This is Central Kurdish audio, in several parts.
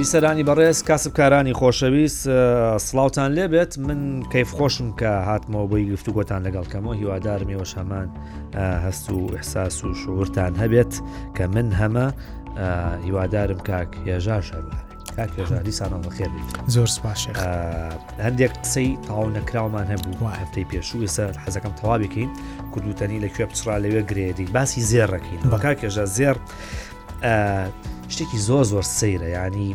بیسەرانی بەڕێز کاسبکارانی خۆشەویست سلااوان لێبێت من کەیف خۆشم کە هاتمەوە بۆی گفتوگۆتان لەگەڵ کەمەوە هیوادارمەوەش هەمان هەست و احساس و شعورتان هەبێت کە من هەمە هیوادارم کاک هێژاش هەبارێت کاک پێژار دیسانەوە بەخێر بیت زۆر سپاش ئە، هەندێک قسەی تاو نەکراومان هەبوو وایە. هەفتەی پێشوو ئێستا حەزەکەم تەواوێکین کوردوتەنی لە کوێ پچڕا لەوێ گرێدی باسی زێڕەکەین بە. بەکار کێژە زێر ئە، شتێکی زۆر زۆر سەیرە ینی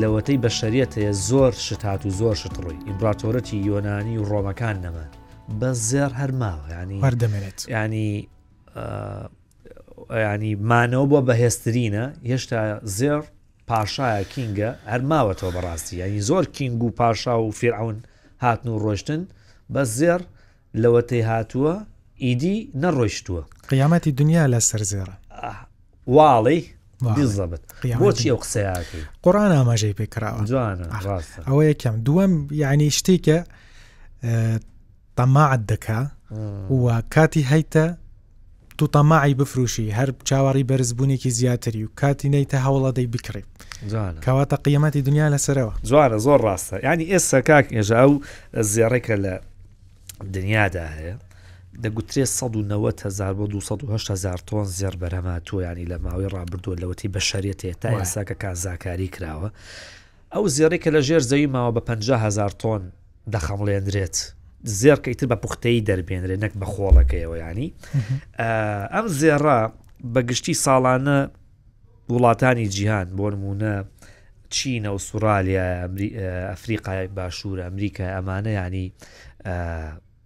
لەوەتەی بەشەریەت هەیە زۆر شت هات و زۆر شت ڕووی ئیمپراتۆرەتی یۆنانی و ڕۆمەکان نەمان بە زێر هەرماوە ینی وەردەمێنێت ینی ئە، یانی مانەوە بۆ بەهێزترینە هێشتا زێڕ پاشایە کینگە هەر ماوەتەوە بەڕاستی یانی زۆر کینگ و پاشا و فێرعون هاتن و ڕۆشتن بە زێڕ لەوەتەی هاتووە ئیدی نەڕۆیشتووە قیامەتی دنیا لە سەر زێڕە واڵی بزەبت بۆچی ئەو قسەیەکەی قڕان ئاماژەی پێکراوە جوانە ئەوە یەکەم دووەم یعنی شتێکە تەماعت دەکا و کاتی هەیتە تو تەماعی بفروشی هەر چاوەڕی بەرزبوونێکی زیاتری و کاتی نیتە هەوڵەدەی بکڕی کەواتە قیەتی دنیا لەسەرەوە جوانە زۆر ڕاستە ینی ئێستا کاک ێژا و زێڕێکە لە دنیادا هەیە دەگوترێ 1990 هزار بۆ 200 هزار تۆن زێر بەرەما تۆ ینی لە ماوەی ڕابردووە لەوەتی بەشارێتێ تا ئێساکە کازاکاری کراوە ئەو زێڕێکە لە ژێر زەوی ماوە بە 500 هزار تۆن دەخەمڵێندرێت زێڕکە ئیتر بە پوختەی دەربێنرێت نەک بە خۆڵەکەیەوە ینی ئەم زێڕە بەگشتی ساڵانە وڵاتانی جیهان بۆ نمونە چینە و سوورالیا ئەفریقای باشوور ئەمریکا ئەمانە ینی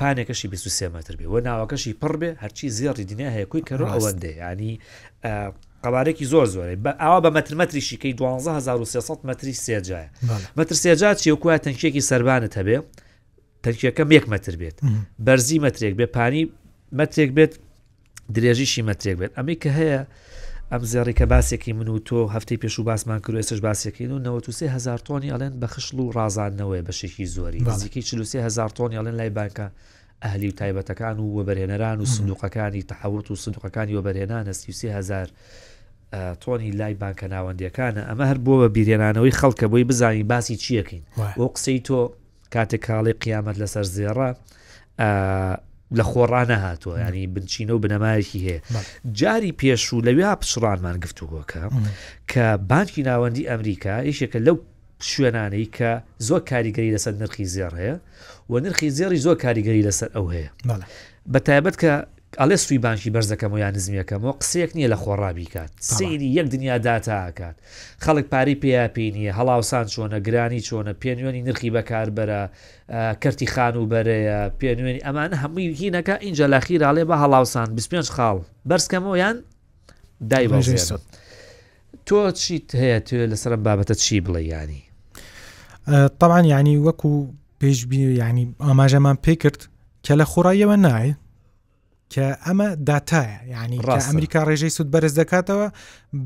پانێکەشی بیست و سێ مەتر بێ وە ناوەکەشی پڕ بێ هەرچی زێڕی دنیا هەیە کۆی کەرۆ ئەوەندێ ینی قەبارێکی زۆر زۆرە بە ئاوا بە مەتر مەتریشی کەی 12300 مەتری سێجایە مەتر سێجا چی و کوە تەنکێکی سربانت هەبێ تەنکیەکەم یەک مەتر بێت بەرزی مەترێک بێ پانی مەترێک بێت درێژیشی مەترێک بێت ئەمەی کە هەیە ئەم زێڕیکە باسێکی من و تۆ هەفتەی پێش و باسمان کرد ئێسش باسێکین و 93 هزار تۆنی ئەلێن بە خشل و ڕازانەوەی بەشێکی زۆری نزیکی 43 هزار تۆنی ئەلێن لای بانکە ئەهلی و تایبەتەکان و وەبەرهێنەران و سندوقەکانی تەحوت و سندوقەکانی وەبەرهێنانە 33 هزار تۆنی لای بانکە ناوەندەکانە ئەمە هەر بۆ بە بیرێنانەوەی خەڵکە بۆی بزانین باسی چیەکەین بۆ قسەی تۆ کاتێک کاڵی قیامەت لەسەر زێڕە لە خۆڕا نەهاتوە ینی بنچینە و بنەمایەکی هەیە جاری پێشوو لەویا پچڕانمان گفتوگۆکە کە بانکی ناوەندی ئەمریکا یشێکە لەو شوێنانەی کە زۆر کاریگەری لەسەر نرخی زێڕ هەیە و نرخی زێڕی زۆر کاریگەری لەسەر ئەو هەیە بە تایبەت کە ئەڵێ سوی بانکی بەرزەکەمۆ یا نزمیەکەمۆ قسەیەک نیە لە خۆڕا بیکات طبعا. سەیری یەک دنیا داتا ئەکات خەڵک پارەی پێیا پێی نیە هەڵاوسان چۆنە گرانی چۆنە پێنوێنی نرخی بەکاربەرە کەرتی خانوو بەرەیە پێنوێنی ئەمانە هەمووی هینەکە ئینجا لاخیرا ئەڵێ با هەڵاوسان بیست پێنج خاڵ بەرز کەمۆ یان دای ڕێژەی بەزێنم سوود. تۆ چیت هەیە توێ لەسەر ئەم بابەتە چی بڵێی یانی. اه طبعا یانی وەکو پێشبینی یعنی ئاماژەمان پێکرد کە لە خۆڕاییەوە نایە کە ئەمە داتایە یعنی ڕاست ئەمریکا ڕێژەی سود بەرز دەکاتەوە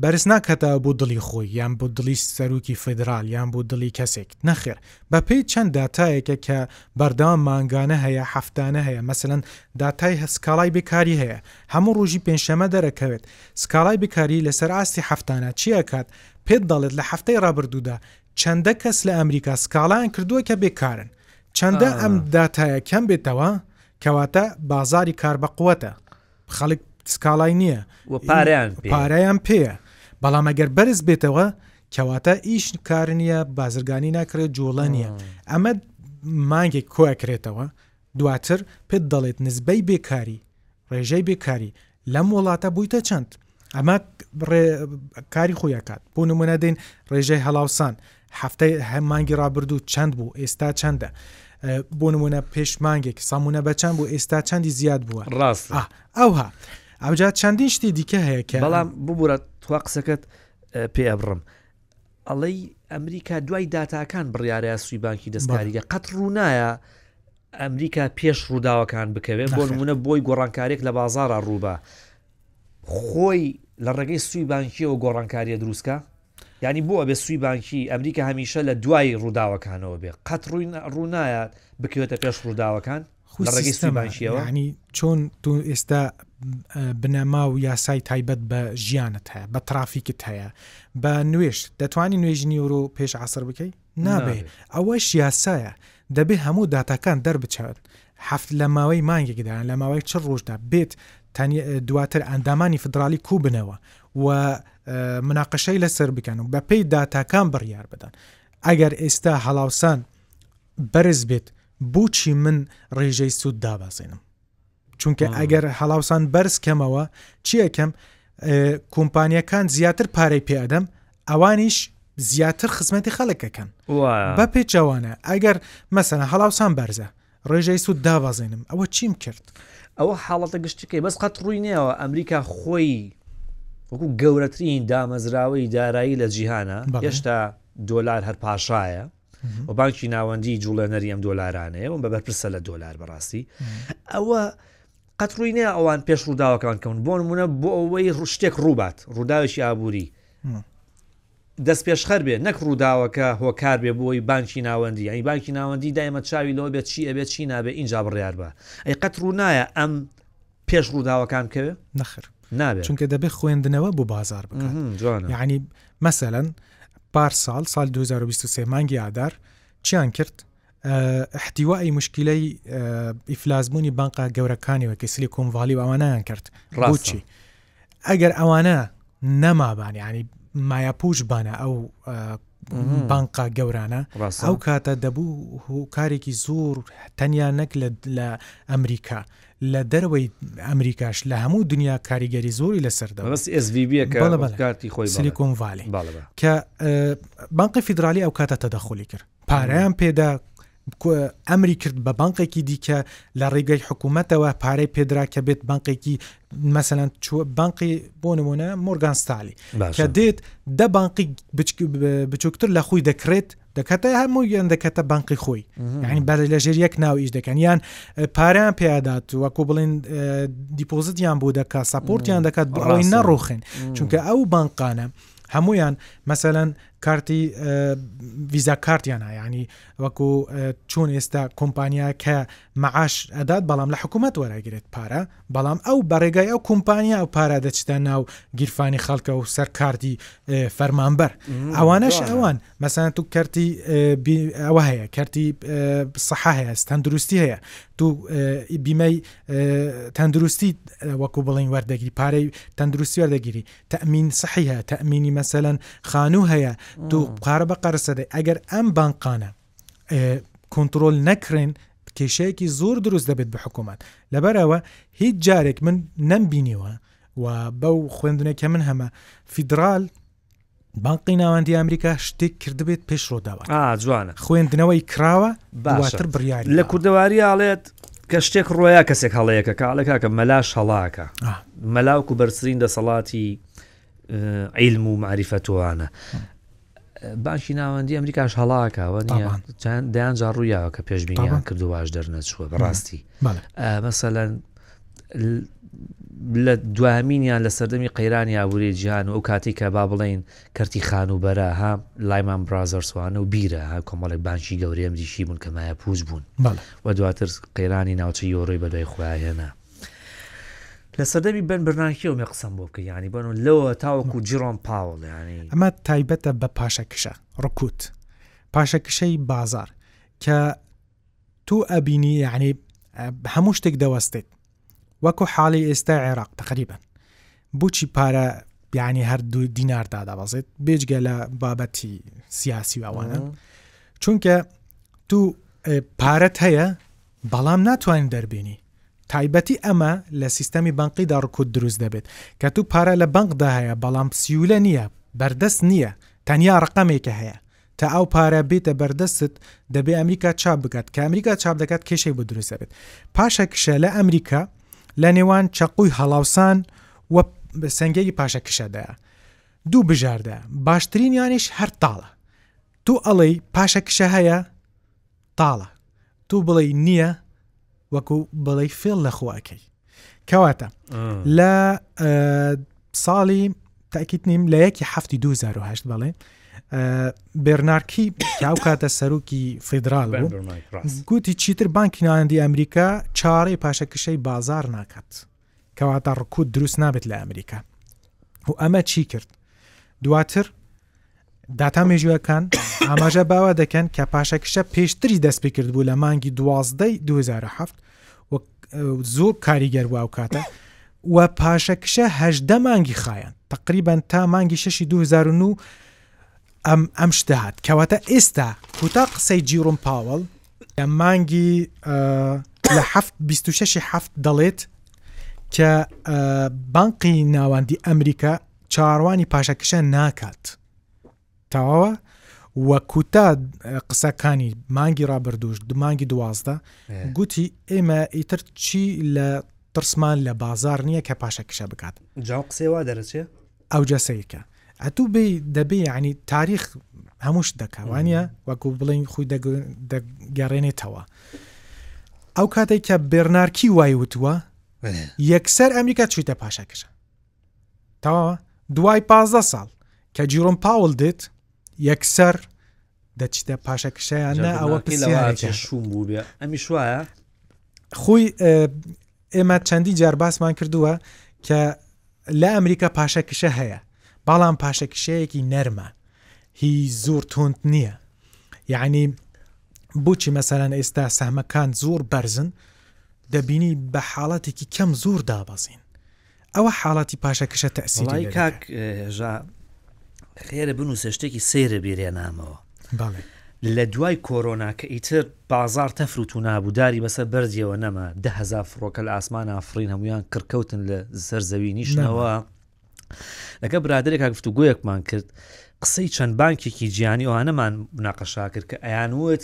بەرز ناکاتەوە بۆ دڵی خۆی یان بۆ دڵی سەرروکی فیدرال یان بۆ دڵی کەسێک نەخێر بەپی چەند داتایەکە کە بەردەوام مانگانە هەیە هەفتانە هەیە مەمثلەن داتای هەسکاڵای بێکاری هەیە هەموو ڕۆژی پێنجشەمە دەرەکەوێت سکاڵای بکاری لەسەر ئاستی هەفتانە چیەکات پێت دەڵێت لە هەفتەی ڕابردوودا چەندە کەس لە ئەمریکا سکاڵایان کردووە کە بێکارن چەندە ئەم داتایە کەم بێتەوە کەواتە بازاری کار بە قوتە خەڵک سکاڵای نییە و پاریان پاریان پێە بەڵام ئەگەر بەرز بێتەوە کەواتە ئیش کار نییە بازرگانی ناکرێت جوڵە نییە ئەمە مانگێک کۆکرێتەوە دواتر پێت دەڵێت نزبەی بێکاری ڕێژەی بێکاری لەم وڵاتە بوویتە چەند؟ ئەمە بڕێ کاری خۆیەکات بۆ نمونە دێن ڕێژای هەڵاوسان هەفتەی هەمانگی ڕابردوو چەند بوو ئێستا چەندە بۆ نمونە پێشمانگێک سامونە بە چەند بوو ئێستا چەندی زیاد بووە ڕاست ئەوها ئەوجا چەندین شتی دیکە هەیە کە بەڵام ببوورە توا قسەکەت پێ ئەبڕم ئەڵەی ئەمریکا دوای داتاکان بڕیارە سوی بانکی دەستکاریگە قەت ڕوونایە ئەمریکا پێش ڕووداوەکان بکەوێت، بۆ نموونە بۆی گۆڕانکارییەک لە بازاڕا ڕووبا، خۆی لە ڕێگەی سووی بانکییەوە گۆڕانکارییە دروستکا؟ یانی بۆ ئەبێت سووی بانکی ئەمریکا هەمیشە لە دوای ڕووداوەکانەوە بێت؟ قەت ڕوو نایات بکەوێتە پێش ڕووداوەکان لە ڕێگەی سووی بانکییەوە؟ یانی چۆن تۆ ئێستا بنەما و یاسای تایبەت بە ژیانت هەیە، بە ترافیکت هەیە، بە نوێژ، دەتوانی نوێژی نیوەڕۆ پێش عەسر بکەی؟ نابێ ئەوەش یاسایە دەبێ هەموو داتاکان دەربچن هەفت لە ماوەی مانگێکدا لە ماوەی چ ڕۆژدا بێت دواتر ئەندامانی فدرالی کوبنەوە و مناقەشەی لەسەر بکەن و بەپی داتاکان بڕیار بدەن ئەگەر ئێستا هەڵاوسان بەرز بێت بۆچی من ڕێژەی سوود دابەزێنم چونکە ئەگەر هەڵاوسان بەرز کەمەوە چیەکەم کۆمپانیەکان زیاتر پارەی پێدەم ئەوانیش زیاتر خزمەتی خەڵکەکەن بە پێچوانە ئەگەر مەسەە هەڵاوسان بەرزە ڕێژەی سوود دابازێنم ئەوە چیم کرد ئەوە حاڵەتە گشتەکەی بەس قەت ڕووی نەوە ئەمریکا خۆی وەکو گەورەترین دامەزراوەی دارایی لە جیهانە هێشتا دۆلار هەر پاشایە و بانکی ناوەندی جوڵێنەری ئەم دۆلارانەیە و بە بەرپرسە لە دۆلار بەڕاستی ئەوە قەت ڕووی نە ئەوان پێش ڕووداوەکان کەون بۆن منە بۆ ئەوەی ڕشتێک ڕووبات ڕووداوێکی ئابووری دەست پێشخەر بێ نەک ڕووداوەکە هۆکار بێ بۆی بانکی ناوەندی ئەی بانکی ناوەندی دایمە چاوی لەوە بێت چی ئەبێت چی نابێ اینجا بڕیار بە ئەی قەت ڕوونایە ئەم پێش ڕووداوەکان بکەوێ نەخر نابێت چونکە دەبێت خوێندنەوە بۆ بازار بکەن یعنی مەسەەن پار ساڵ سال 2023 مانگی ئادار چیان کرد احتیوای مشکلەی ئیفلاسبوونی بانقا گەورەکانیەوە کە سلی کۆمڤالی و ئەوانیان کرد ڕاوچی ئەگەر ئەوانە نەمابان ینی مایاپوش بانە ئەو بانقا گەورانە ئەو کاتە دەبوو هۆکارێکی زۆر تەنیا نەک لە ئەمریکا لە دەرەوەی ئەمریکاش لە هەموو دنیا کاریگەری زۆری لەسەردا کارتی خۆی سلیکۆم ڤالی کە بانقی فیدراالی ئەو کاتە تەدەخۆلی کرد پاریان پێدا ئەمری کرد بە بانقێکی دیکە لە ڕێگەی حکوومەتەوە پارەی پێدرا کە بێت بانقێکی مەسەەن بانقی بۆ نمونە مۆرگانستالی کە دێت دە بانقی بچووکتر لە خۆی دەکرێت دەکاتە هەموو یان دەکاتە بانقی خۆی یعنی بەر لە ژێر یەک ناو ئیش دەکەن یان پاریان پێدات وەکو بڵین دیپۆزیتیان بۆ دەکات ساپۆرتیان دەکات بڕۆی نەڕوخن چونکە ئەو بانقانە هەمویان مەسەەن کارتی ڤیزا کارتیانە یانی وەکو چۆن ئێستا کۆمپانیا کە معاش ئەدات بەڵام لە حکوومەت وەراگرێت پارە بەڵام ئەو بەڕێگای ئەو کۆمپانیا ئەو پارا دەچتە ناو گیرفانی خەڵکە و سەر کارتی فەرمانبەر ئەوانەش ئەوان مەسان تو کەرتی ئەوە هەیە کەرتی سەح هەیە تەندروستی هەیە تو بیمەی تەندروستی وەکو بڵین وەردەگیری پارەی تەندروستی وەردەگیری تەئمین سەحی هەیە تەئمینی مەسەلەن خانوو هەیە دوو قارە بە قەرسەدەی ئەگەر ئەم بانقانە کۆنتترۆل نەکرێن کێشەیەکی زۆر دروست دەبێت بە حکوومەت لەبەرەوە هیچ جارێک من نەمبینیوە و بەو خوێندنێک کە من هەمە فیدرال بانقی ناوەندی ئەمریکا شتێک کردبێت پێش ڕۆداوە جوانە خوێندنەوەی کراوە باشتر بڕیاری لە کوردەواری ئاڵێت کە شتێک ڕۆیا کەسێک هەڵەیەکە کاڵە کاکە مەلاش هەڵاکە مەلاوکو بەرزترین دەسەڵاتی عیلم و معریفەتوانە باشی ناوەندی ئەمریکاش هەڵاکەوە دەیان جا ڕوویاوە کە پێشبینیان کردو واش دەرنەچووە بەڕاستی مەسەەن لە دوامینیان لە سەردەمی قەیرانی ئابووری جیهان و ئەو کاتی کە با بڵین کەرتی خانووبەرە ها، لایمان برازەرس وانە و بیرە ها، کۆمەڵێک بانکی گەورەی ئەمریکی بوون کە مایەپووچ بوون و دواتر قەیرانی ناوچەی یۆرۆی بەدوای خۆیان هێنا. لە سەردەمی بێن بێرنانکیەوە مێ قسەم بۆ بکە یانی بۆنەوە لەوە تاوەکو جیڕۆم پاوڵ یانی. ئەمە تایبەتە بە پاشەکشە، ڕکوت، پاشەکشەی بازاڕ کە. تو ئەبینی یعنی هەموو شتێک دەوەستێت وەکو حاڵی ئێستای عێراق تقریبن بچی پارە بیانی هەردوو دینار دادەبەزێت بێجگە لە بابەتی سیاسی ئەوانە چونکە تو پارەت هەیە بەڵام ناتوانین دەربێنی تایبەتی ئەمە لە سیستەمی بنقیدا ڕکوت دروست دەبێت کە تو پارە لە بنقدا هەیە بەڵام سیولە نییە بەردەست نییە تەنیا ڕقەمێکە هەیە تا ئەو پارە بێتە بەردەستت دەبێ ئەمریکا چاپ بکات کە ئەمریکا چاپ دەکات کێشەی بۆ دروست دەبێت پاشە کشە لە ئەمریکا لە نێوان چەقوی هەڵاوسان و سنگێکی پاشە کشەدا دوو بژاردە باشترین یانیش هەر تاڵە تو ئەڵێی پاشە کشە هەیە تاڵە تو بڵێی نییە وەکو بڵێی فێڵ لە خواکەی کەواتە لە ساڵی تاکیت نیم لە یەکی هەفتی 2010 بەڵێ بێرنارکی کاو کاتە سەرۆکی فیدرال گوتی چیتر بانکی ناندی ئەمریکا چاڕی پاشەکشەی بازار ناکات کەواتە ڕکوت دروست نابێت لە ئەمریکا و ئەمە چی کرد دواتر داتا مێژوەکان ئاماژە باوا دەکەن کە پاشەکشە پێشتری دەست پێ کرد بوو لە مانگی دوازدەی 2007 زۆر کاریگەر بوو ئەو کاتە و پاشەکشە هەشدە مانگی خایەن تقریبان تا مانگی شەشی 2009 ئەم ئەم شتە هات کەواتە ئێستا کوتا قسەی جیڕم پاوەڵ لە مانگی لە 26 هەفت دەڵێت کە بانقی ناوەندی ئەمریکا چاوەڕوانی پاشەکشە ناکات تەواوە و کوتا قسەکانی مانگی ڕابردوش دمانگی دوازدە گوتی ئێمە ئیتر چی لە ترسمان لە بازار نییە کە پاشە کشە بکات جا قسەوا دەرەچێ ئەو جەسەیکە ئەتوو بێ دەبێ ینی تاریخ هەمووش دەکوانە وەکو بڵین خۆی دەگەڕێنێتەوە ئەو کاتێک کە بێرنارکی وای وتووە یەکسەر ئەمریکا چویتە پاشە کشە تا دوای پازدە ساڵ کە جیرۆم پاول دێت یەکسەر دەچیتە پاشەکشیانە ئەوە پسیارێکشوم بوو بێ ئەمیش وایە خۆی ئێمە چەندی جار باسمان کردووە کە لە ئەمریکا پاشەکشە هەیە بەڵام پاشەکشەیەکی نەرمە هی زۆر تۆند نییە یعنی بۆچی مەسەران ئێستا سەمەکان زۆر بەرزن دەبینی بە حاڵەتێکی کەم زۆر دابەزین ئەوە حاڵاتی پاشەکشە تەئسیری لێ دەکا. وەڵای کاک هژا خێرە بنووسە شتێکی سەیرە بیر هێنامەوە. بەڵێ. لە دوای کۆرۆنا کە ئیتر بازاڕ تەفر و تونا بوو داری بەسەر بەردیەوە نەما دە هەزار فڕۆکە لە ئاسمانا فڕین هەموویان کڕ کەوتن لە سەر زەوی نیشتنەوە لەگە برادێکا گفت و گۆیەکمان کرد قسەی چەند بانکێکی جیانی ئەوانەمان مناقەشا کرد کە ئەیانوت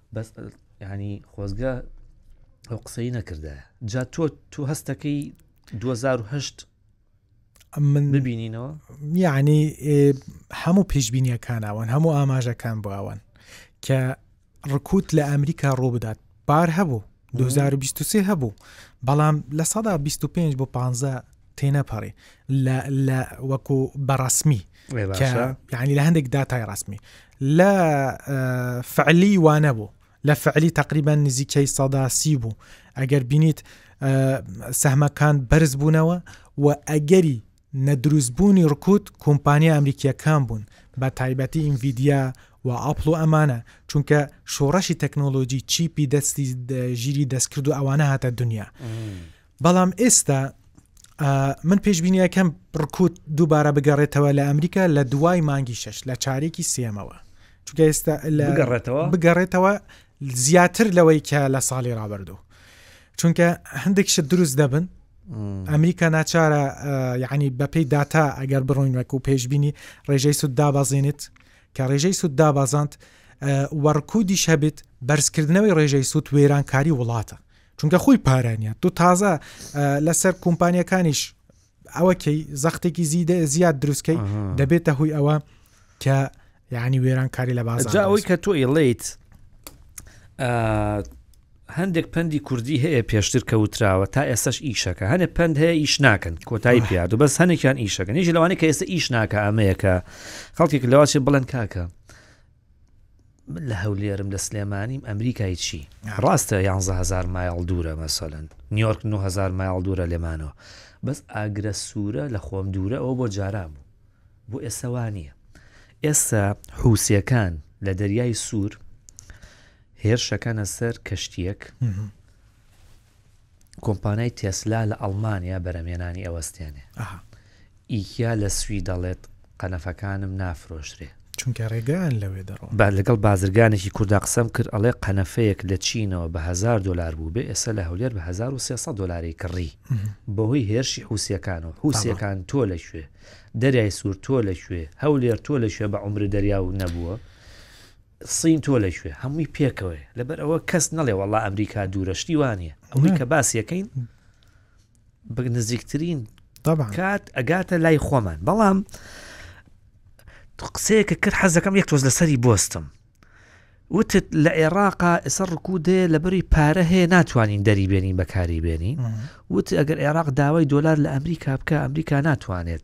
بەس ینی خۆزگە ئەو قسەی نەکردایە جا تۆ تو هەستەکەی 2010 من ببینینەوە یعنی هەموو پێشببینیەکانەوەن هەموو ئاماژەکان بۆەوەن کە ڕکوت لە ئەمریکا ڕوو بدات بار هەبوو دوو هەزار و بیست و سێ هەبوو بەڵام لە سەدا بیست و پێنج بۆ پانزە تێنەپەڕی لە لە وەکو بەڕسمی ئێ باشە. کە یعنی لە هەندێک داتای ڕسمی لە اه، فعلی وانە بوو لە فعلی تقریبا نزیکەی سەدا سی بوو ئەگەر بینیت اه، سەهمەکان بەرز بوونەوە و ئەگەری نە دروست بوونی رکود کومپانیا ئەمریکیەکان بوون بە تایبەتی ئینڤیدیا و ئەپڵ و ئەمانە چونکە شۆڕەشی تەکنۆلۆجی چیپی دەستی ژیری دەستکرد و ئەوانە هاتە دنیا بەڵام ئێستا من پێشبینیەکەم ڕکوت دووبارە بگەڕێتەوە لە ئەمریکا لە دوای مانگی شش لە چارێکی سێمەوە چونکە ئێستا بگەڕێتەوە بگەڕێتەوە زیاتر لەوەی کە لە ساڵی ڕابردوو چونکە هەندێک شت دروست دەبن ئەمریکا ناچارە یعنی بەپی داتا ئەگەر بڕۆین وەک و پێشببینی ڕێژەی سوود دابازێنێت کە ڕێژەی سوود دابازانت وەڕکودیش هەبێت بەرزکردنەوەی ڕێژەی سوود وێرانکاری وڵاتە چونکە خۆی پارانە دوو تازە لەسەر کۆمپانیەکانیش ئەوە کەی زەختێکی زیدە زیاد دروستکەی دەبێتە هۆی ئەوە کە یعنی وێران کاری لە باز ئەوەی کە تۆ ئیڵیت هەندێک پەندی کوردی هەیە پێشتر کە وتراوە تا ئێستش ئیشەکە هەنێ پند هەیە ئیش ناکەن کۆتایی پیاد و بەس هەنێکیان ئیشەکە نیژ لەوانی کە ئێستا ئیش ناکە ئەمەیەکە خەڵکێک لەواچێ بڵێن کاکە من لە هەولێرم لە سلێمانیم ئەمریکای چی ڕاستە یانزە هزار مایڵ دوورە مەسەلەن نیویۆرک 9000 مایڵ دوورە لێمانەوە بەس ئاگرە سوورە لە خۆم دوورە ئەوە بۆ جاران بوو بۆ ئێسەوا نییە ئێستا حوسەکان لە دەریای سوور هێرشەکانە سەر کەشتیەک کۆمپانای تێسلا لە ئەڵمانیا بەرەمهێنانی ئەوەستێنێ ئیکیا لە سوی دەڵێت قەنەفەکانم نافرۆشرێ چونکە ڕێگەیان لەوێ دەڕۆن با لەگەڵ بازرگانێکی کووردا قسەم کرد ئەڵێ قەنەفەیەک لە چینەوە بە هزار دلار بوو بێ ئێستا لە هەولێر بە 1300 دلاری کڕی بەهۆی هێرشی حوسەکان و حوسەکان تۆ لە شوێ دەریای سوور تۆ لە شوێ هەولێر تۆ لە شوێ بە عمر دەریا و نەبووە صین تۆ لە کوێ هەمووی پێکەوەیە لەبەر ئەوە کەس نەڵێ وەڵا ئەمریکا دوورە شتی وانە ئەوەی کە باسیەکەین بە نزیکترین کات ئەگاتە لای خۆمان بەڵام قسەیەکە کرد حەزەکەم یەک تۆز لەسەری بستم وتت لە عێراقا ئێستا ڕکوودێ لەبەری پارە هەیە ناتوانین دەری بێنین بەکاری بێنین وت ئەگەر عێراق داوای دۆلار لە ئەمریکا بکە ئەمریکا ناتوانێت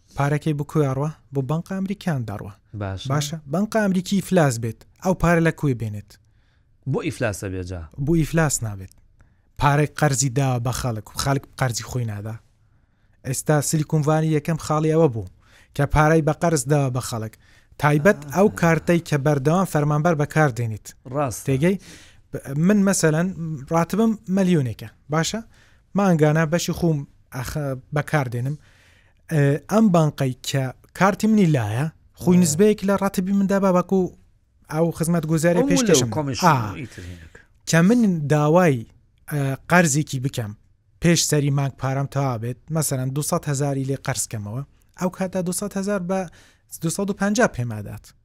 پارەکەی بو کوێ ئەڕوا بو بەنقە ئەمریکیان دەڕوا باشە بەنقە ئەمریکی ئیفلاس بێت ئەو پارە لە کوێ بێنێت بۆ ئیفلاسە بێجا بۆ ئیفلاس نابێت پارێک قەرزی داوە بە خەڵک و خەڵک قەرزی خۆی نادا ئێستا سلیکونڤانی یەکەم خاڵی ئەوە بوو کە پارای بە قەرز داوە بە خەڵک تایبەت ئەو کارتەی کە بەردەوام فەرمانبەر بەکار دێنیت ڕاست تێگەی من مەسەەن ڕاتبم مەلیۆنێکە باشە مانگانە بەشی خوم بەکار دێنم ئەم بانقەی کە کارتی منی لایە خۆی نزبەیەک لە ڕاتبی مندا بابکو ئەو خزمەت گوزارە پێشکەشم کە من داوای قەرزێکی بکەم پێش سەری مانگ پارەم تا بێت مەسەرەن 200 هزاری لێ قەرزکەمەوە ئەو کاتا 200 هزار بە 250 پێمادات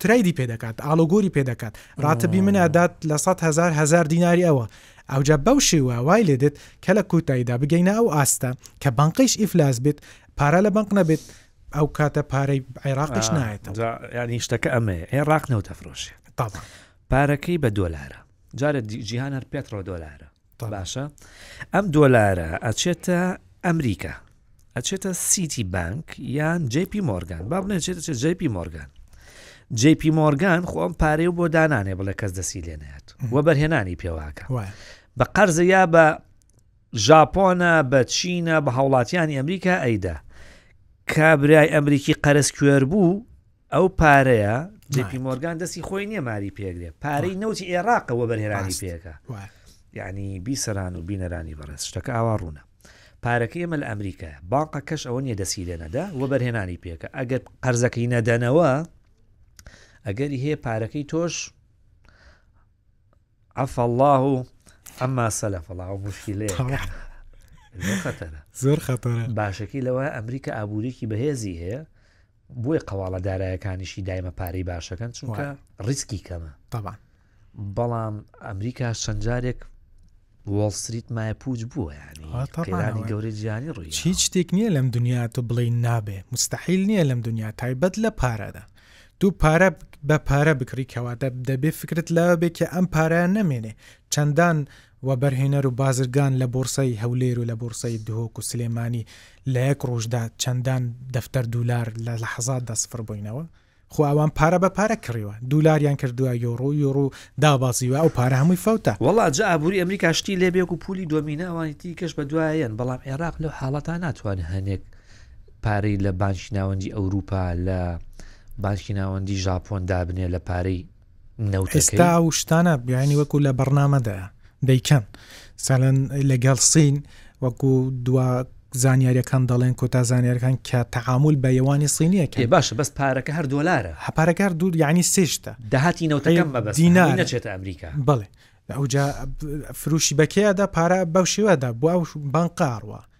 ترەیدی پێ دەکات ئالۆگۆری پێ دەکات ڕاتبی من ئەدات لە سە هزار هزار دیناری ئەوە ئەوجا بەو شێوە وای لێ دێت کە لە کۆتاییدا بگەینە ئەو ئاستە کە بانقیش ئیفلاس بێت پارە لە بنق نەبێت ئەو کاتە پارەی عێراقش نایێت ینی شتەکە ئەمەیە عێراق نەوتە فرۆشێ پارەکەی بە دۆلارە جارە جیهان هەر پێتڕۆ دۆلارە باشە ئەم دۆلارە ئەچێتە ئەمریکا ئەچێتە سیتی بانک یان جیپی مۆرگان با بڵێ چێتە چێت جیپی مۆرگان جیپی مۆرگان خۆ ئەم پارەی و بۆ دانانێ بڵێ کەس دەسی لێنێت وە بەرهێنانی پێواکە بە قەرزە یا بە ژاپۆنە بە چینە بە هاوڵاتیانی ئەمریکا ئەیدا کابرای ئەمریکی قەرز کوێر بوو ئەو پارەیە جی پی مۆرگان دەستی خۆی نییە ماری پێگرێ پارەی نەوتی ئێراقە وە بەرهێنانی پێەکە یعنی بیسەران و بینەرانی بەڕێز شتەکە ئاوا ڕوونە پارەکە ئێمە لە ئەمریکا باقە کەش ئەوە نیە دەسی لێ نەدا وە بەرهێنانی پێکە ئەگەر قەرزەکەی نەدەنەوە ئەگەری هەیە پارەکەی تۆش عفا الله عما سلف الله ئەو مشکلەیە طبعا زۆر خەتەرە زۆر خەتەرە باشەکەی لەوە ئەمریکا ئابووریکی بەهێزی هەیە بۆی قەواڵە دارایەکانیشی دایمە پارەی باشەکەن چونکە وایە. ڕیسکی کەمە طبعا بەڵام ئەمریکا چەند جارێک وۆڵ ستریت مایە پوچ بووە ینی آه، طبعاً قەیرانی ئەوە. گەورەی جیهانی ڕووی هیچ شتێک نییە لەم دنیا تۆ بڵێ نابێ مستحیل نییە لەم دنیا تایبەت لە پارەدا دوو پارە بە پارە بکڕی کەواتە دەبێ فکرت لەوە بێ کە ئەم پارەیان نەمێنێ چەندان وەبەرهێنەر و بازرگان لە بۆرسای هەولێر و لە بۆرسای دهۆک و سلێمانی لە یەک ڕۆژدا چەندان دەفتەر دولار لە لە حەزاتدا سفر بووینەوە خو ئەوان پارە بە پارە کڕیوە دولاریان کردووە یۆڕۆ و یۆڕۆ دابازیوە ئەو پارە هەمووی فەوتە وڵا جا ئابووری ئەمریکا شتی لێبێک و پولی دۆمینە ئەوانی تی کەش بە دوایەن بەڵام عێراق لەو حاڵەتا ناتوانێت هەنێک پارەی لە بانکی ناوەندی ئەوروپا لە بانکی ناوەندی ژاپۆن دابنێ لە پارەی نەوتەکەی ئێستا و شتانە بیانی وەکو لە بەرنامەدایە دەیکەن سالەن لەگەڵ سین وەکو دوا زانیاریەکان دەڵێن کۆتا زانیارەکان کە تعامل بە یوانی سینیە کە باشە بەس پارەکە هەر دۆلارە هەپارەکار دوور یعنی سێشتە داهاتی نەوتەکەم مەبەست نەچێتە ئەمریکا بڵێ ئەوجا فروشی بەکەیادا پارە بەو شێوەدا بۆ ئەو بانقاڕوە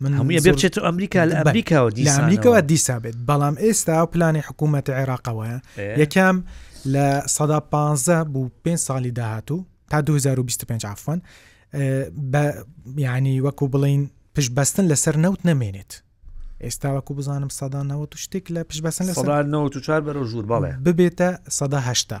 من هەموویە بێ بچێت و ئەمریکا لە ئەمریکاوە دی ئەمریکاوە دیسا بێت بەڵام ئێستا و پلانی حکوومەت عێراقەوە یەکەم لە سەدا پ بوو پێ ساڵی داهاتوو تا 2025 ئافۆن بە ینی وەکو بڵین پشت بەستن لەسەر نەوت نەمێنێت ئێستا وەکو بزانم سەدا نەوە و شتێک لە پشت بەسن لە سەدا نەوە و چار بەرە ژوور بەڵێ ببێتە سەدا هشتا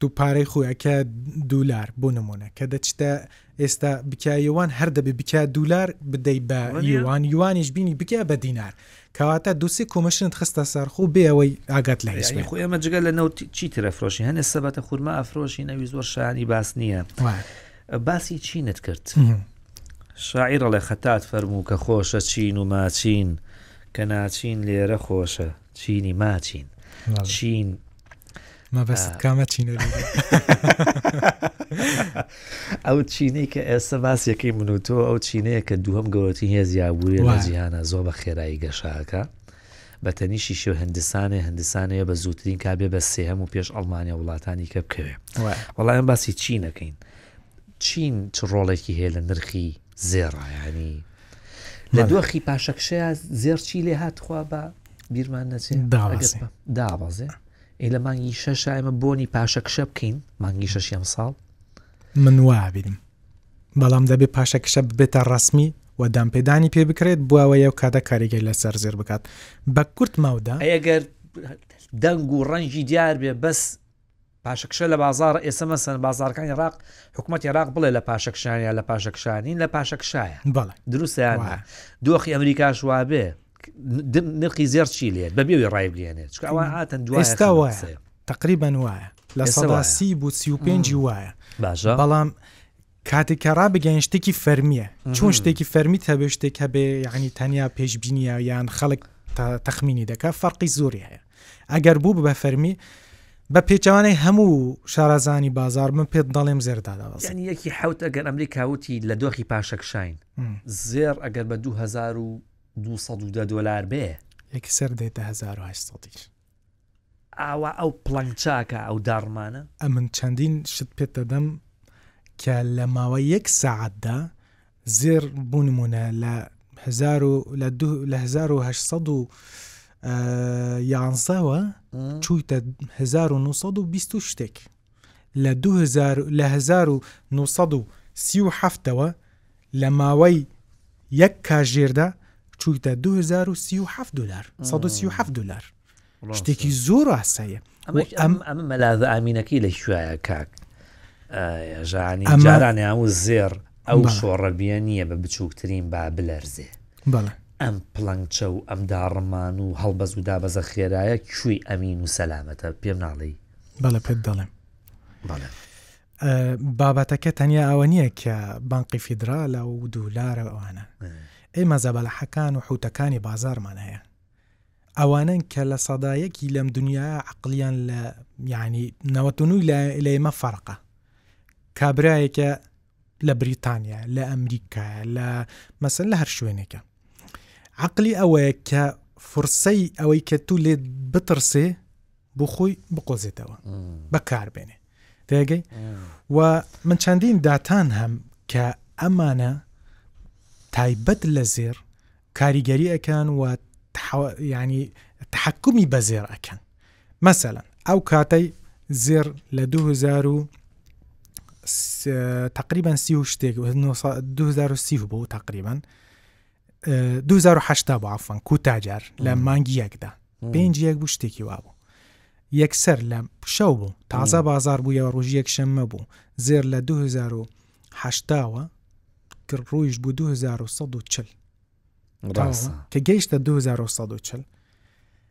دووپارەی خۆی ئەکا دولار بو نمونە کە دەچتە ئێستا بکیا یوان هەر دەبێ بکیا دولار بدەی بە یوان یوانیش بینی بکیا بە دینار کەواتە دووسی کۆمشنت خستە سەرخۆ بێ ئەوەی ئاگات لە هیچ خۆ ئێمە جگە لە نەوت چی ترە فرۆشی هەنێ سەبەتە خورما ئەفرۆشی نەوی زۆر شانی باس نییە باسی چینت کرد شاعیرە لە خەتات فەرموو کە خۆشە چین و ماچین کە ناچین لێرە خۆشە چینی ماچین چین مەبەست کامە چینە ئەو چینەی کە ئێستا باسیەکەی من و تۆ ئەو چینەیە کە دووەم گەورەتی هێزیا بووری لە جیهانە زۆر بە خێرایی گەشاکە بە تەنیشی شێو هندستانێ هندستانەیە بە زووترین کابێ بە سێهەم و پێش ئەڵمانیا وڵاتانی کە بکەوێ وەڵایەن باسی چینەکەین چین چ ڕۆڵێکی هەیە لە نرخی زێڕایانی لە دۆخی پاشەکشەیە زێرچی لێ هاتخوا بە بیرمان نەچێ دابەزێ ئێ لە مانگی شەش ئەمە بۆنی پاشەکشە بکەین مانگی شەش یەم ساڵ من وابیرم بەڵام دەبێت پاشەکشە ببێتە ڕسمی و دامپێدانی پێ بکرێت بواوە یو کاتە کاریگەر لەسەر زێر بکات بە کورت ماودا ئەگەر دەنگ و ڕەنگی دیار بێ بەس پاشەکشە لە بازاڕ ئێسە مەسەن بازاڕکانی ڕاق حکومەتی ڕاق بڵێ لە پاشەکشان یا لە پاشەکشان نین لە پاشەکشایە بەڵێ دروستە یان نا؟ دۆخی ئەمریکاش وا بێ نرخی زێڕ چی لێت بە بێوی ڕایبگەێنێت چکە ئەوان هاتن دوای ئێستا وایە سێ. تقریبا وایە لە ئێستا سەدا وایە. سی بوو سی و پێنجی وایە باشە بەڵام کاتێک کە ڕابگەین شتێکی فەرمیە چون شتێکی فەرمیت هەبێ شتێک هەبێ یعنی تەنیا پێشببینە یان خەڵک تەخمینی دەکە فەرقی زۆری هەیە ئەگەر بوو بە فەرمی بە پێچوانەی هەموو شارەزانی بازار من پێت دەڵێم زێردا دەڵێن یەکی حوت ئەگەر ئەمری کاوتی لە دۆخی پاشەکشین زێر ئەگەر بە 2010 دلار بێ یەکی سەر دێتە 1970 ئاوا ئەو پڵنگ چاکە ئەو داڕمانە. ئەمن چەندین شت پێت دەدەم کە لە ماوەی یەک سەعاتدا زێڕ بۆ نموونە لە هەزار و لە لە هەزار و هەشت سەد و یانزەوە چوویتە هەزار و نۆ سەد و بیست و شتێک لە دوو هەزار لە هەزار و نۆ سەد و سی و حەفت ەوە لە ماوەی یەک کاژێردا چوویتە دوو هەزار و سی و حەفت دلار سەد و سی و حەفت دلار شتێکی ڕاستە. زۆر ئاسایە و ئەمەش ئەم ئەم ئەمە مەلازە ئامینەکەی لە کوێیە کاک ئە، ژانی ئەمە- جاران هەموو زێڕ ئەو بەڵێ. شۆڕەبیە نییە بە بچووکترین با بلەرزێ بەڵێ ئەم پڵەنگچە و ئەم داڕمان و هەڵبەز و دابەزە خێرایە کوێی ئەمین و سەلامەتە پێم ناڵێی بەڵێ پێت دەڵێم بەڵێ بابەتەکە تەنیا ئەوە نییە کە بانقی فیدرالە و دولارە ئەوانە ئێمە زەبەلحەکان و حوتەکانی بازارمان هەیە ئەوانن کە لە سەدایەکی لەم دنیا عقلیان لە یعنی نەوەتونوی لە ئێمە فەرقە کابراایەکە لە بریتانیا لە ئەمریکا لە مەسن لە هەر شوێنێکە عقلی ئەوەیە کە فرسەی ئەوەی کە تو لێ بترسێ بۆ خۆی بقۆزێتەوە بەکار بێنێ دەگەی و من چەندین داتان هەم کە ئەمانە تایبەت لە زێر کاریگەری ئەکەن و ینی تحکمی بە زێر ئەکەن مەسەەن ئەو کاتەی زێر لە 2000 و تقریبان سی و شتێک 2030 بوو تقریبان 2010 بۆ ئافان کوتاجار لە مانگی یەکدا پێنج یەک بوو شتێکی وابوو یەکسەر لە شەو بوو تازە بازار بوویەوە ڕۆژ یەک شەممە بوو زێر لە 2010ەوە ڕویش بوو 2040 کە گەیشتە 2040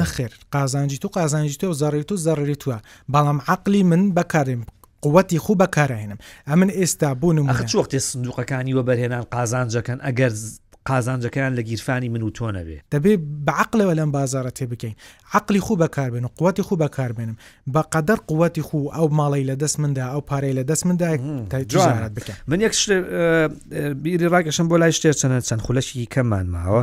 نەخێر قازانجی تو قازانجی تۆ زەڕی تو زەڕری توە بەڵام عقلی من بەکارم قوتی خوو بەکارهێنم ئەمن ئێستا بوونم چۆختی سندوقەکانی وە بەرهێنان قازانجەکەن ئەگەر قازانجەکەیان لە گیرفانی من و تۆ نەبێ دەبێ بەعقلەوە لەم بازارە تێ بکەین عقلی خوو بەکاربێن و قوتی خوو بەکاربێنم بە قەدەر قوتی خوو ئەو ماڵی لە دەست مندا ئەو پارەی لە دەست مندا جوانات بکە من یەک بیری ڕاکەشم بۆ لای شتێر چەنە چەند خولەشی کەمان ماوە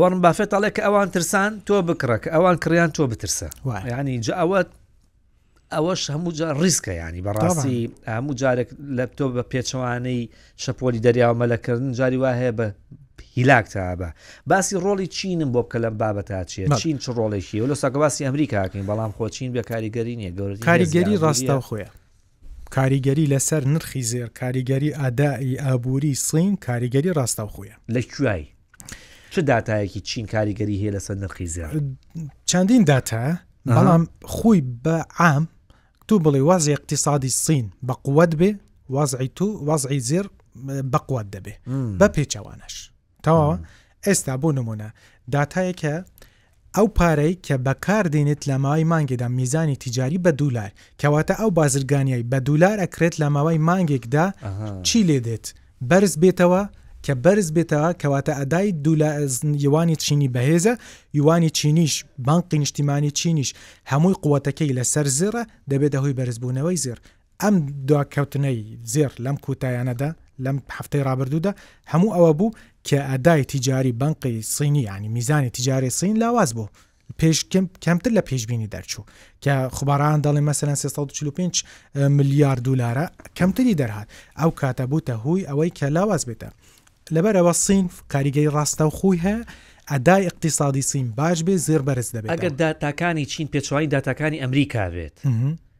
وارن بافێت ئەڵێ کە ئەوان ترسان تۆ بکڕە کە ئەوان کڕیان تۆ بترسە ینی جا ئەوە ئەوەش هەموو جار ڕیسکە ینی بەڕاستی هەموو جارێک لە تۆ بە پێچەوانەی شەپۆلی دەریاوە مەلەکردن جاری وا هەیە بە هیلاک تا بە باسی ڕۆڵی چینم بۆ بکە لەم بابەتا چیە چین چ ڕۆڵێکی و لە ساکە باسی ئەمریکاکەین بەڵام خۆچین بێ کاریگەری نیە گەور کاریگەری ڕاستە خۆیان کاریگەری لەسەر نرخی زێڕ، کاریگەری ئادائی ئابووری سین کاریگەری ڕاستەوخۆیە. لە کوای چ داتایەکی چین کاریگەری هەیە لەسەر نرخی زێڕ؟ چەندین داتا بەڵام خۆی بە عام تو بڵێ وازی اقتصادی سین بە قوت بێ وازعی تو وازعی زێر بە قوت دەبێ بە پێچەوانەش. تەواوە ئێستا بۆ نمونە داتایە کە ئەو پارەی کە بەکار دێنێت لە ماوەی مانگێدا میزانی تیجاری بە دولار کەواتە ئەو بازرگانیای بە دولار ئەکرێت لە ماوەی مانگێکدا چی لێ دێت بەرز بێتەوە کە بەرز بێتەوە کەواتە ئەدای یوانی چینی بەهێزە یوانی چینیش بانقی نیشتیمانی چینیش هەمووی قوتەکەی لەسەر زێڕە دەبێتە هۆی بەرزبوونەوەی زێر ئەم دواکەوتنەی زێڕ لەم کوتایانەدا لەم هەفتەی رابردوودا هەموو ئەوە بوو کە ئەدای تیجاری بەنقی سینی ینی میزانی تیجاری سین لاواز بوو پێش کەمتر لە پێشببینی دەرچوو کە خوباران دەڵێ مەسەن 345 ملیار دلارە کەمتری دەرهات ئەو کاتە بووتە هوی ئەوەی کە لاواز بێتە لەبەرەوە سین کاریگەی ڕاستە و خوی هەیە ئەدای اقتصادی سین باش بێ زێر بەرز دەبێت ئەگەر داتاکانی چین پێچوانی داتاکانی ئەمریکا بێت.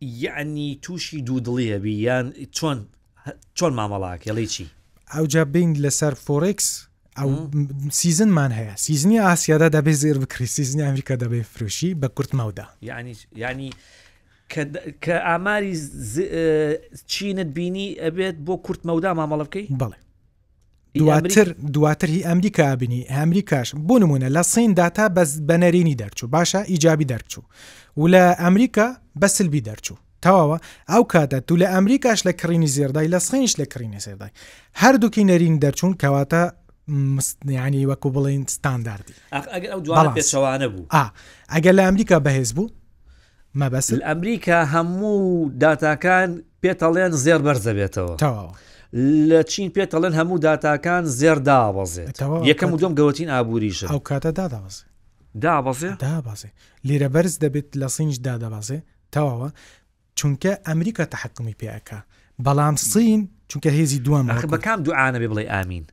یەعنی توشی دوو دڵی ئەبی یان چۆن چۆن مامەڵە ئەکەی ڵی چی؟ ئەوجا بین لەسەر فۆرێکس ئەو سیزنمان هەیە سیزنی ئاسیادا دەبێ زێر بکری سیزنی ئەمریکا دەبێ فرۆشی بە کورت مەودا یعنی ینی کە ئاماری چینت بینی ئەبێت بۆ کورت مەودا مامەڵە بکەی بڵێ دواتر دواتر هی ئەمریکا بینی ئەمریکاش بۆ نمونە لە سین داتا بەس بەنەرینی دەرچوو باشە ئیجابی دەرچوو و لە ئەمریکا بە سلبی دەرچوو تەواوە ئەو کاتە تو لە ئەمریکاش لە کڕینی زێردای لە سینش لە کڕینی زێردای هەردووکی نەرین دەرچوون کەواتە ینی وەکو بڵین ستانداردی ئەگەر ئەو دووانە پێچەوانە بوو ئەگەر لە ئەمریکا بەهێز بوو مەبەست. لە ئەمریکا هەموو داتاکان پێتەڵێن زێڕ بەرز دەبێتەوە. تەواو. لە چین پێتەڵێن هەموو داتاکان زێڕ دابەزێت. تەواو. یەکەم و دووەم گەورەترین ئابووریشن. ئەو کاتە دادەبەزێ. دابەزێ؟ دابەزێ. لیرە بەرز دەبێت لە سینیش دادەبەزێ. تەواوە. چونکە ئەمریکا تەحەکومی پێ ئەکا. بەڵام سین چونکە هێزی دووەمە. ئاخر بە کام دوعا نەبێ بڵێی ئامین؟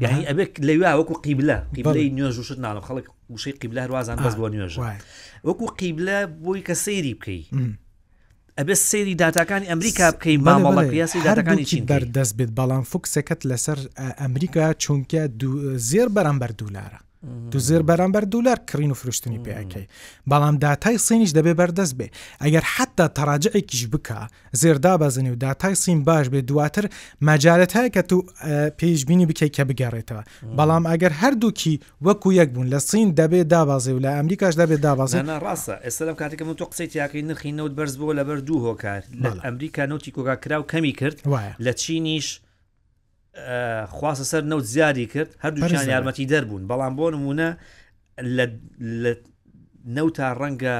یعنی ئەبێت لەوا وەکو قیبلە قیبلەی نوێژ و شت ناڵم خەڵک وشەی قیبلە هەروازان بەس بۆ نوێژ وەکو قیبلە بۆی کە سەیری بکەی ئەبێ سەیری دااتەکانی ئەمریکا بکەی مامەڵە قیاسی دااتەکانی چین بەردەست بێت بەڵام فکسەکەت لەسەر ئەمریکا چونکە زێر بەرامبەر دولارە دوزر بەرامبەر دولار کڕین و فرشتنی پێەکەی بەڵام داتای سینیش دەبێ بەردەست بێ ئەگەر حتا تەراجعێکیش بکە زێردا بەزنی و داتای سین باش بێ دواتر مەجارەت هەیە کە تو پێشببینی بکەیت کە بگەڕێتەوە بەڵام ئەگەر هەردووکی وەکو یەک بوون لە سین دەبێت دابازێ و لە ئەمریکاش دەبێت دابازێ ڕاستە ئێستا لەم کاتێکم تو قسەی تیاکەی نرخی نەوت بەرز بووە لەبەر دوو هۆکار لە ئەمریکا نوتی کۆگا کرا و کەمی کرد لە چینیش خواستە سەر نەوت زیادی کرد هەردووشان یارمەتی دەربوون بەڵام بۆ نمونە لە نەوتا ڕەنگە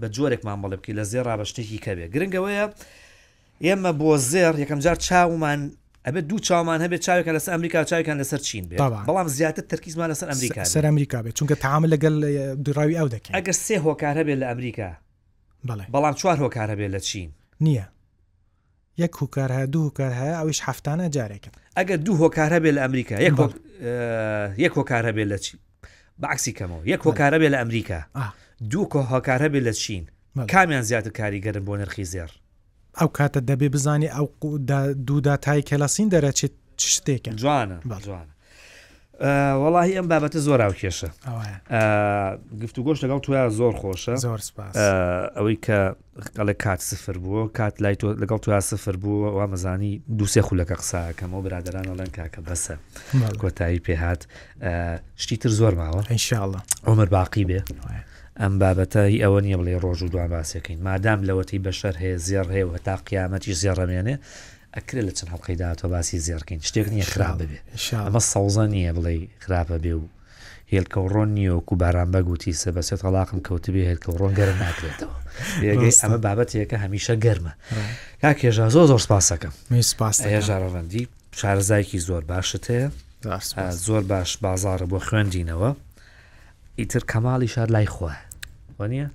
بە جۆرێکمان بەڵێ بکە لە زێرا بە شتێکی کەوێ گرنگەوەیە ئێمە بۆ زێر یەکەم جار چاومان ئەبێ دوو چاومان هەبێت چاوێکە لەسەر ئەمریکا چاوێکان لەسەر چین بێت بەڵام زیاتر تەرکیزمان لەسەر ئەمریکا سەر ئەمریکا بێت چونکە تاامە لەگەل دوڕاوی ئەو دەکەن ئەگەر سێ هۆکار هەبێت لە ئەمریکا بەڵام چوار هۆکار هەبێت لە چین نییە یەک هوکار هەیە دوو هوکار هەیە ئەویش هەفتانە جارێکن ئەگەر دوو هۆکار هەبێ لە ئەمریکا یەک هۆک- ئە، یەک هۆکار هەبێ لە چی بەعکسی کەمەوە یەک هۆکار هەبێ لە ئەمریکا ئا، دوو کۆ هۆکار هەبێ لە چین بەڵێ. کامیان زیاتر کاریگەرن بۆ نرخی زێڕ ئەو کاتە دەبێ بزانێ ئەو قو- دا- دوودا تای کە لە سین دەرەچێت چ شتێکە جوانە بەڵێ. جوانە ئە، وەڵاهی ئەم بابەتە زۆر هاوکێشە ئەوە ئە، گفتوگۆش لەگەڵ تویا زۆر خۆشە زۆر سپاس ئە، ئەوەی کە ئەڵێ کات سفر بوو کات لای تۆ لەگەڵ تۆ سفر بوو وامەزانی دووسێ خولەکە قساکەمەوە برادران ئەڵێن کاکە بەسە کۆتایی پێهات شتی تر زۆر ماوە انشاءله ئۆمەر باقی بێ ئەم بابەتە هی ئەوە نییە بڵێ ڕۆژ و دوان باسەکەین مادام لەوەتی بەشەر هەیە زێڕ هەیە و هەتا قیامەتی زێڕەمێنێ ئەکرێ لە چەند هەڵقەی داهاتەوە باسی زێڕکەین شتێک نییە خراپ بێ ئەمە سەوزە نییە بڵێ خراپە بێ و هێلکەوڕۆن نییە وەکو باران بەگ وتی سە بە سێ تەڵاقم کەوتبێ هێلکەوڕۆن گەرم ناکرێتەوە ێگەی ئەمە بابەتێکە هەمیشە گەرمە کا کێژا زۆر زۆر سپاسەکەم ژارەڕەندی شارزایکی زۆر باشت هەیە زۆر باش بازارە بۆ خوێندینەوە ئیتر کەماڵی شار لای خۆە وانە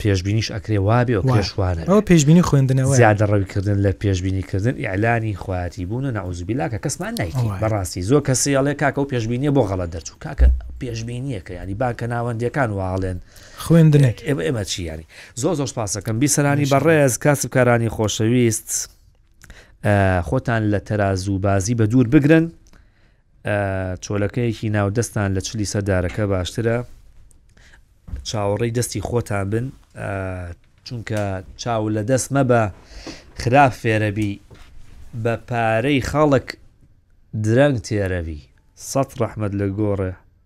پێشببینیش ئەکرێ وابێ و پێشوان ئەو پێشببینی خوێندنەوە زیادە ڕەویکردن لە پێشببینی کردن ئیعلانی خواتی بوون و نەعوزبیلاکە کەسمان نایکی بەڕاستی زۆر کەسی ئەڵێ کاکە و پێشببینیە بۆ غەڵە دەرچوو کاکە پێشببینیەکە ینی باکە ناوەندەکان واڵێن خوێندنێک ئێمە ئێمە چی ینی زۆر زۆر پاسەکەم بیسەرانی بەڕێز کاسبکارانی خۆشەویست خۆتان لە تەرازوو بازی بە دوور بگرن چۆلەکەیەکی ناو دەستان لە چلی سەر دارەکە باشترە چاوەڕێی دەستی خۆتان بن چونکە چاو لە دەست مەبە خراپ فێرەبی بە پارەی خەڵک درەنگ تێرەوی سەد ڕەحمد لە گۆڕێ